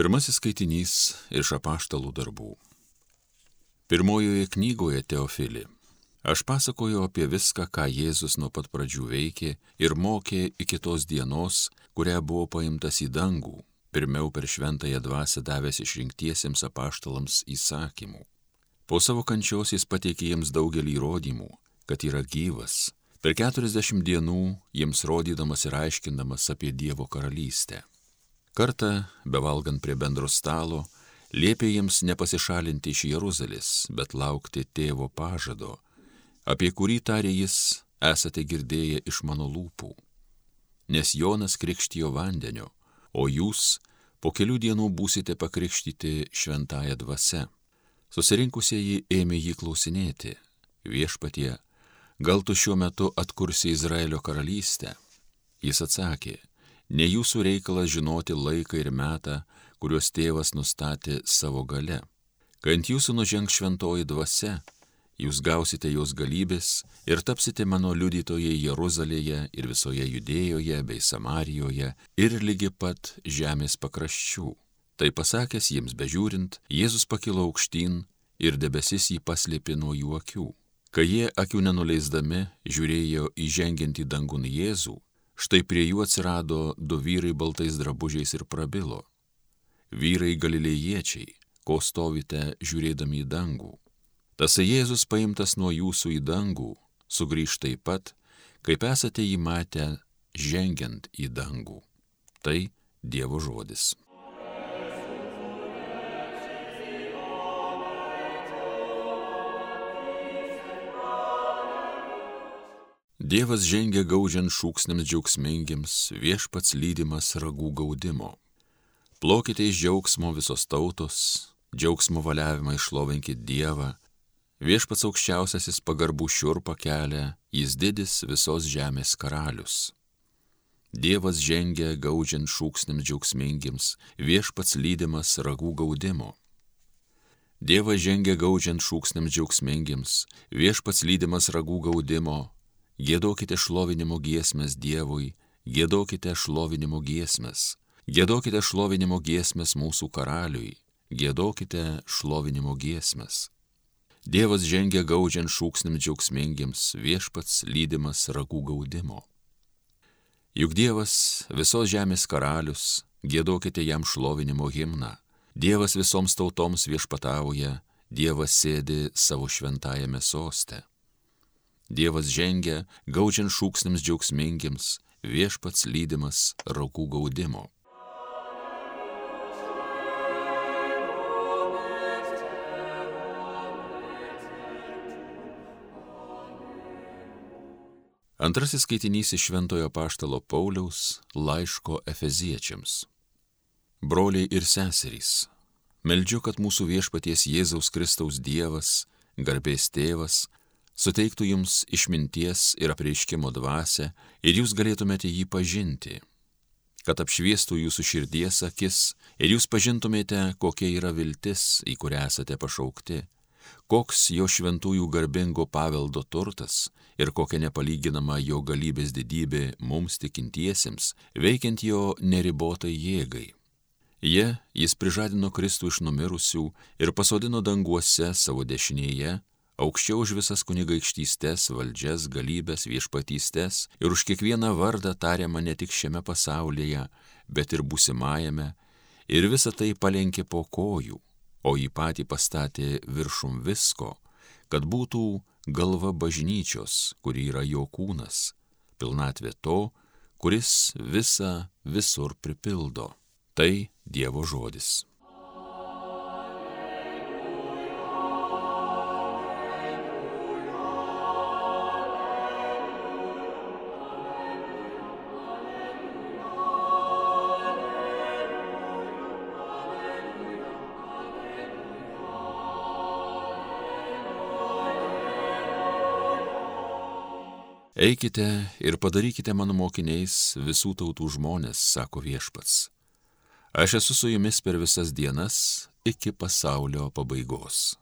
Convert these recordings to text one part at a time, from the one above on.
Pirmasis skaitinys iš apaštalų darbų. Pirmojoje knygoje Teofili. Aš pasakoju apie viską, ką Jėzus nuo pat pradžių veikė ir mokė iki tos dienos, kurią buvo paimtas į dangų, pirmiau per šventąją dvasę davęs išrinktiesiems apaštalams įsakymų. Po savo kančios jis pateikė jiems daugelį įrodymų, kad yra gyvas, per keturiasdešimt dienų jiems rodydamas ir aiškindamas apie Dievo karalystę. Kartą, bevalgant prie bendro stalo, liepė jiems nepasišalinti iš Jeruzalės, bet laukti tėvo pažado, apie kurį tarė jis esate girdėję iš mano lūpų. Nes Jonas krikštijo vandeniu, o jūs po kelių dienų būsite pakrikštyti šventąją dvasę. Susirinkusieji ėmė jį klausinėti. Viešpatie, gal tu šiuo metu atkursi Izraelio karalystę? Jis atsakė, Ne jūsų reikalas žinoti laiką ir metą, kuriuos tėvas nustatė savo gale. Kai ant jūsų nužengs šventoji dvasia, jūs gausite jos galybės ir tapsite mano liudytojai Jeruzalėje ir visoje Judėjoje bei Samarijoje ir lygi pat žemės pakraščių. Tai pasakęs jiems bežiūrint, Jėzus pakilo aukštyn ir debesis jį paslėpė nuo jų akių. Kai jie akių nenuleisdami žiūrėjo įžengiant į dangun Jėzų, Štai prie jų atsirado du vyrai baltais drabužiais ir prabilo. Vyrai galilėjiečiai, ko stovite žiūrėdami į dangų. Tasai Jėzus paimtas nuo jūsų į dangų, sugrįž taip pat, kaip esate jį matę žengiant į dangų. Tai Dievo žodis. Dievas žengia gaudžiant šūksniams džiaugsmingiams, viešpats lydimas ragų gaudimo. Plokite iš džiaugsmo visos tautos, džiaugsmo valiavimą išlovinkit Dievą, viešpats aukščiausiasis pagarbų šiurpa kelia, jis didis visos žemės karalius. Dievas žengia gaudžiant šūksniams džiaugsmingiams, viešpats lydimas ragų gaudimo. Dievas žengia gaudžiant šūksniams džiaugsmingiams, viešpats lydimas ragų gaudimo, Gėdokite šlovinimo giesmės Dievui, gėdokite šlovinimo giesmės, gėdokite šlovinimo giesmės mūsų karaliui, gėdokite šlovinimo giesmės. Dievas žengia gaudžiant šūksnim džiaugsmingiams, viešpats lydimas ragų gaudimo. Juk Dievas visos žemės karalius, gėdokite jam šlovinimo himną. Dievas visoms tautoms viešpatauja, Dievas sėdi savo šventajame soste. Dievas žengia, gaudžiant šūksniams džiaugsmingiams, viešpats lydimas raukų gaudimo. Antrasis skaitinys iš Šventojo Paštalo Pauliaus laiško Efeziečiams. Broliai ir seserys, meldžiu, kad mūsų viešpaties Jėzaus Kristaus Dievas, garbės tėvas, suteiktų jums išminties ir apreiškimo dvasę ir jūs galėtumėte jį pažinti, kad apšviestų jūsų širdies akis ir jūs pažintumėte, kokia yra viltis, į kurią esate pašaukti, koks jo šventųjų garbingo paveldo turtas ir kokia nepalyginama jo galybės didybė mums tikintiesiems, veikiant jo neribotai jėgai. Jie, jis prižadino Kristų iš numirusių ir pasodino danguose savo dešinėje, aukščiau už visas kunigaikštystės, valdžias, galybės, viešpatystės ir už kiekvieną vardą tariamą ne tik šiame pasaulyje, bet ir būsimajame, ir visą tai palenkė po kojų, o jį patį pastatė viršum visko, kad būtų galva bažnyčios, kuri yra jo kūnas, pilnatvė to, kuris visą visur pripildo. Tai Dievo žodis. Eikite ir padarykite mano mokiniais visų tautų žmonės, sako viešpats. Aš esu su jumis per visas dienas iki pasaulio pabaigos.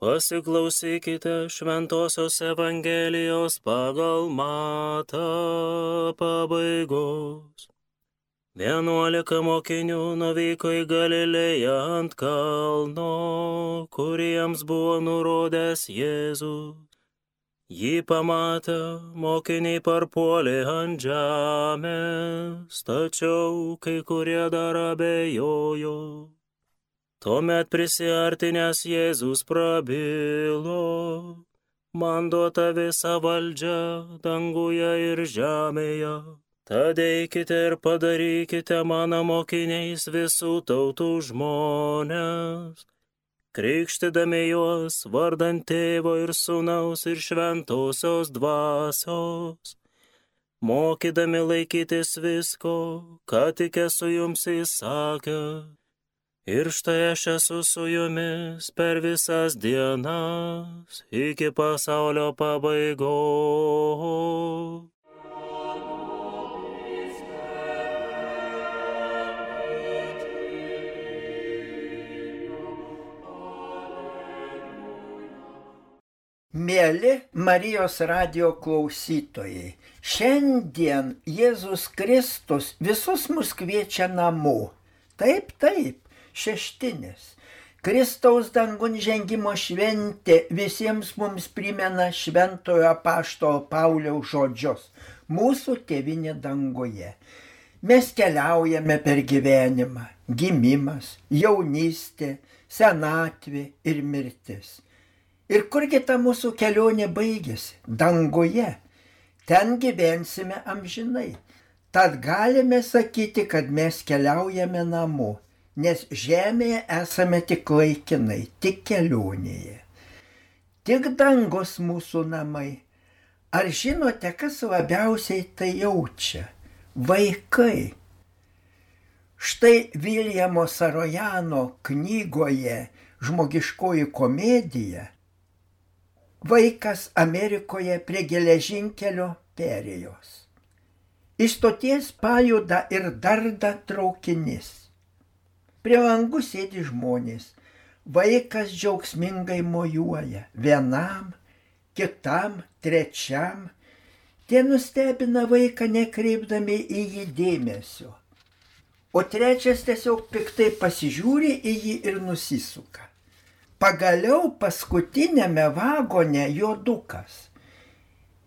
Pasiklausykite Šventojios Evangelijos pagal matą pabaigos. Vienuolika mokinių nuvyko į Galilėją ant kalno, kuriems buvo nurodęs Jėzus. Jį pamatę, mokiniai parpuolė ant žemės, tačiau kai kurie dar abejojo. Tuomet prisiartinęs Jėzus prabilo, man duota visa valdžia danguje ir žemėje. Tad eikite ir padarykite mano mokiniais visų tautų žmonės, krikštydami juos vardant tėvo ir sunaus ir šventosios dvasios, mokydami laikytis visko, ką tik esu jums įsakęs. Ir štai aš esu su jumis per visas dienas iki pasaulio pabaigos. Mėly Marijos radio klausytojai, šiandien Jėzus Kristus visus mus kviečia namo. Taip, taip, šeštinės. Kristaus dangun žengimo šventė visiems mums primena šventojo apašto Pauliaus žodžius - mūsų tėvinė danguje. Mes keliaujame per gyvenimą - gimimas, jaunystė, senatvė ir mirtis. Ir kurgi ta mūsų kelionė baigėsi? Danguje. Ten gyvensime amžinai. Tad galime sakyti, kad mes keliaujame namo nes žemėje esame tik laikinai, tik kelionėje. Tik dangus mūsų namai. Ar žinote, kas labiausiai tai jaučia? Vaikai. Štai Viljamo Sarojano knygoje Žmogiškoji komedija vaikas Amerikoje prie geležinkelio perėjos. Iš stoties pajuda ir darda traukinys. Prie langų sėdi žmonės. Vaikas džiaugsmingai mojuoja. Vienam, kitam, trečiam. Tie nustebina vaiką nekreipdami į jį dėmesio. O trečias tiesiog piktai pasižiūri į jį ir nusisuka. Pagaliau paskutinėme vagone juodukas.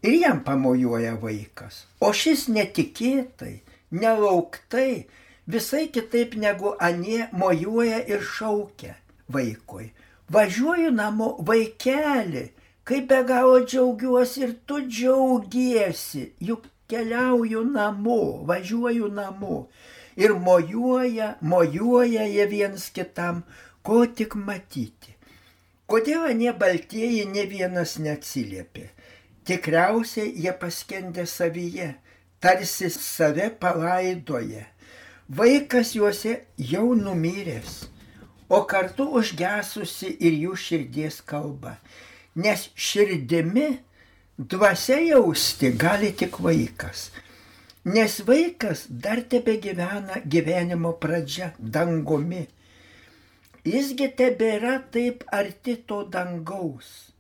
Ir jam pamojuoja vaikas. O šis netikėtai, nelauktai visai kitaip negu anie mojuoja ir šaukia vaikui. Važiuoju namo vaikeli, kaip be galo džiaugiuosi ir tu džiaugiesi, juk keliauju namo, važiuoju namo. Ir mojuoja, mojuoja jie viens kitam, ko tik matyti. Kodėl anie baltieji ne vienas neatsiliepė? Tikriausiai jie paskendė savyje, tarsi save palaidoja Vaikas juose jau numiręs, o kartu užgesusi ir jų širdies kalba. Nes širdimi dvasia jausti gali tik vaikas. Nes vaikas dar tebe gyvena gyvenimo pradžia dangumi. Jisgi tebėra taip arti to dangaus.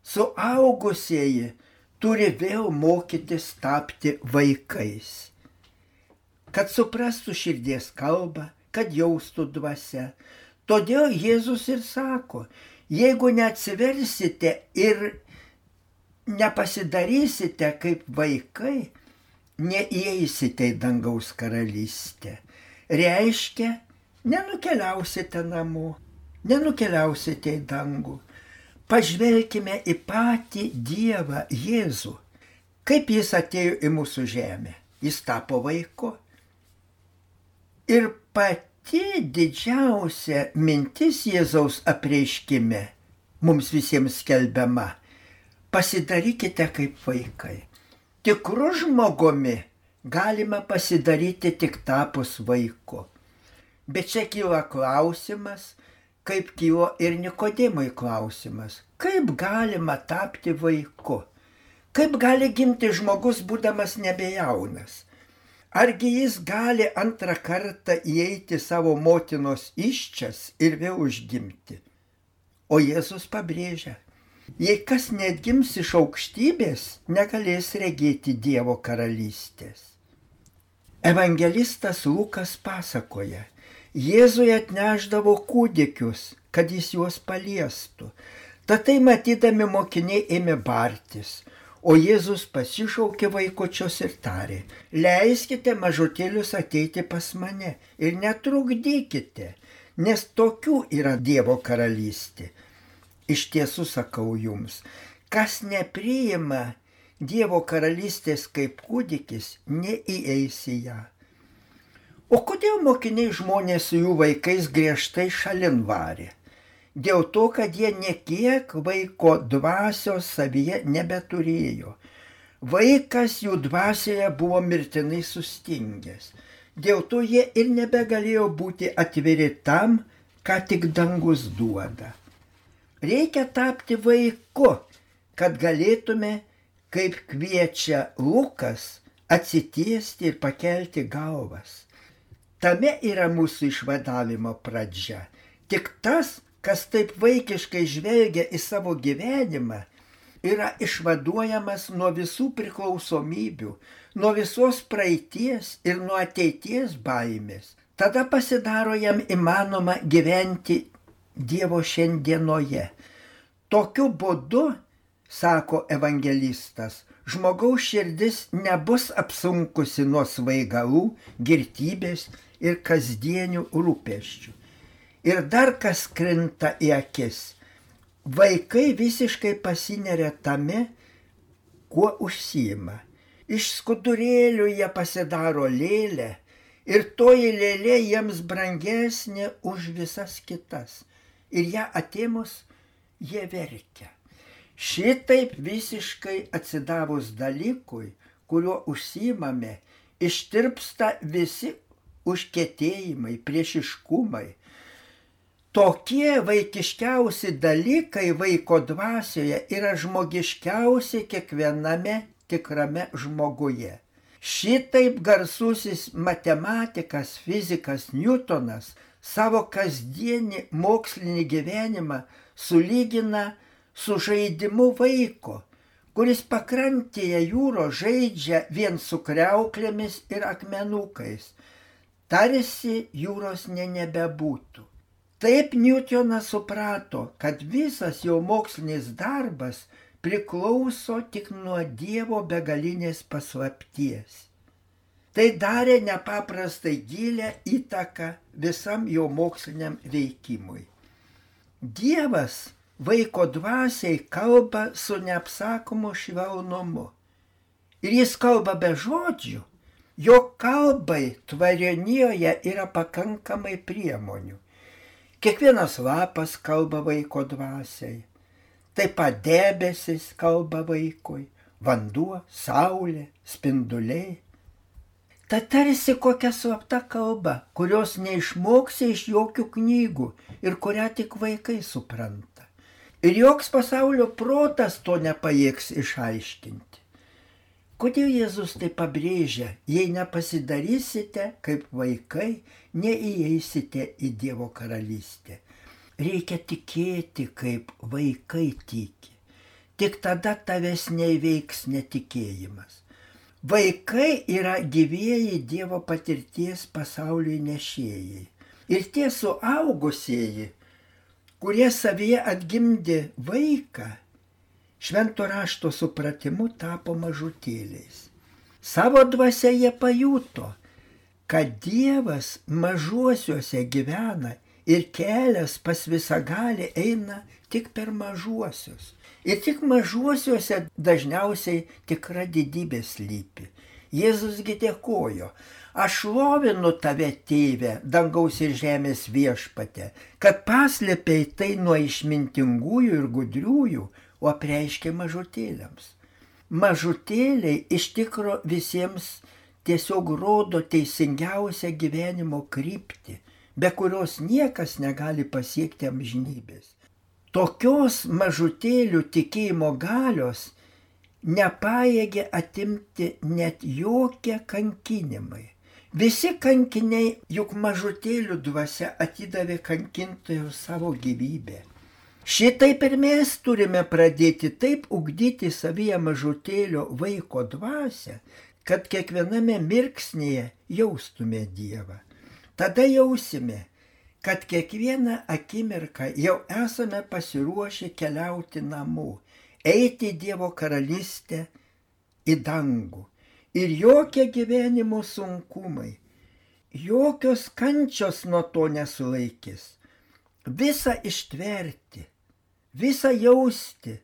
Suaugusieji turi vėl mokytis tapti vaikais kad suprastų širdies kalbą, kad jaustų dvasia. Todėl Jėzus ir sako, jeigu neatsiversite ir nepasidarysite kaip vaikai, neįeisite į dangaus karalystę. Reiškia, nenukeliausite namo, nenukeliausite į dangų. Pažvelkime į patį Dievą Jėzų. Kaip jis atėjo į mūsų žemę? Jis tapo vaiku. Ir pati didžiausia mintis Jėzaus apreiškime mums visiems skelbiama - pasidarykite kaip vaikai. Tikru žmogumi galima pasidaryti tik tapus vaiku. Bet čia kyla klausimas, kaip kilo ir Nikodimui klausimas, kaip galima tapti vaiku. Kaip gali gimti žmogus būdamas nebejaunas? Argi jis gali antrą kartą įeiti savo motinos iščias ir vėl užgimti? O Jėzus pabrėžia, jei kas netgims iš aukštybės, negalės regėti Dievo karalystės. Evangelistas Lukas pasakoja, Jėzui atneždavo kūdikius, kad jis juos paliestų. Tad tai matydami mokiniai ėmė bartis, o Jėzus pasišaukė vaikučios ir tarė, leiskite mažutėlius ateiti pas mane ir netrukdykite, nes tokių yra Dievo karalystė. Iš tiesų sakau jums, kas nepriima Dievo karalystės kaip kūdikis, neįeis į ją. O kodėl mokiniai žmonės su jų vaikais griežtai šalin varė? Dėl to, kad jie nekiek vaiko dvasios savyje nebeturėjo. Vaikas jų dvasioje buvo mirtinai sustingęs. Dėl to jie ir nebegalėjo būti atviri tam, ką tik dangus duoda. Reikia tapti vaiku, kad galėtume, kaip kviečia Lukas, atsitiesti ir pakelti galvas. Tame yra mūsų išvadavimo pradžia. Tik tas, kas taip vaikiškai žvelgia į savo gyvenimą, yra išvaduojamas nuo visų priklausomybių, nuo visos praeities ir nuo ateities baimės. Tada pasidaro jam įmanoma gyventi Dievo šiandienoje. Tokiu būdu, sako evangelistas, žmogaus širdis nebus apsunkusi nuo svaigalų, girtybės ir kasdienių rūpeščių. Ir dar kas krinta į akis. Vaikai visiškai pasineria tame, kuo užsijima. Iš skudurėlių jie pasidaro lėlę ir toji lėlė jiems brangesnė už visas kitas. Ir ją atėmus jie verkia. Šitaip visiškai atsidavus dalykui, kuriuo užsimame, ištirpsta visi užkėtėjimai, priešiškumai, Tokie vaikiškiausi dalykai vaiko dvasioje yra žmogiškiausi kiekviename tikrame žmoguje. Šitaip garsusis matematikas, fizikas Newtonas savo kasdienį mokslinį gyvenimą sulygina su žaidimu vaiko, kuris pakrantėje jūro žaidžia vien su kreuklėmis ir akmenukais, tarsi jūros ne nebebūtų. Taip Newtonas suprato, kad visas jo mokslinis darbas priklauso tik nuo Dievo begalinės paslapties. Tai darė nepaprastai gilę įtaką visam jo moksliniam veikimui. Dievas vaiko dvasiai kalba su neapsakomu švelnumu. Ir jis kalba be žodžių. Jo kalbai tvarenijoje yra pakankamai priemonių. Kiekvienas lapas kalba vaiko dvasiai. Taip pat debesis kalba vaikui, vanduo, saulė, spinduliai. Ta tarsi kokia slapta kalba, kurios neišmoksi iš jokių knygų ir kurią tik vaikai supranta. Ir joks pasaulio protas to nepajėgs išaiškinti. Kodėl Jėzus tai pabrėžia, jei nepasidarysite kaip vaikai, neįeisite į Dievo karalystę. Reikia tikėti, kaip vaikai tiki. Tik tada tavęs neįveiks netikėjimas. Vaikai yra gyvieji Dievo patirties pasauliui nešėjai. Ir tie suaugusieji, kurie savyje atgimdė vaiką, švento rašto supratimu tapo mažutėliais. Savo dvasia jie pajuto, kad Dievas mažuosiuose gyvena ir kelias pas visagalį eina tik per mažuosius. Ir tik mažuosiuose dažniausiai tikra didybė slypi. Jėzusgi dėkojo, aš lovinu tave, tėve, dangaus ir žemės viešpate, kad paslėpiai tai nuo išmintingųjų ir gudriųjų, o apreiškia mažutėliams. Mažutėliai iš tikro visiems tiesiog rodo teisingiausią gyvenimo kryptį, be kurios niekas negali pasiekti amžinybės. Tokios mažutėlių tikėjimo galios nepaėgė atimti net jokie kankinimai. Visi kankiniai juk mažutėlių dvasia atidavė kankintojų savo gyvybę. Šitaip ir mes turime pradėti taip ugdyti savyje mažutėlio vaiko dvasę, kad kiekviename mirksnėje jaustume Dievą. Tada jausime, kad kiekvieną akimirką jau esame pasiruošę keliauti namo, eiti Dievo karalystę, į dangų. Ir jokie gyvenimo sunkumai, jokios kančios nuo to nesulaikys. Visa ištverti visą jausti,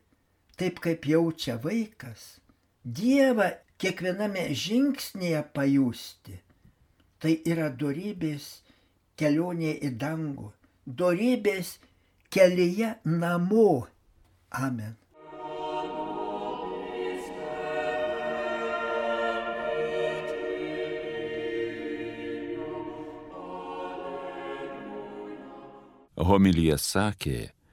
taip kaip jaučia vaikas, Dievą kiekviename žingsnėje pajusti. Tai yra darybės kelionė į dangų, darybės kelyje namo. Amen. Homilyje sakė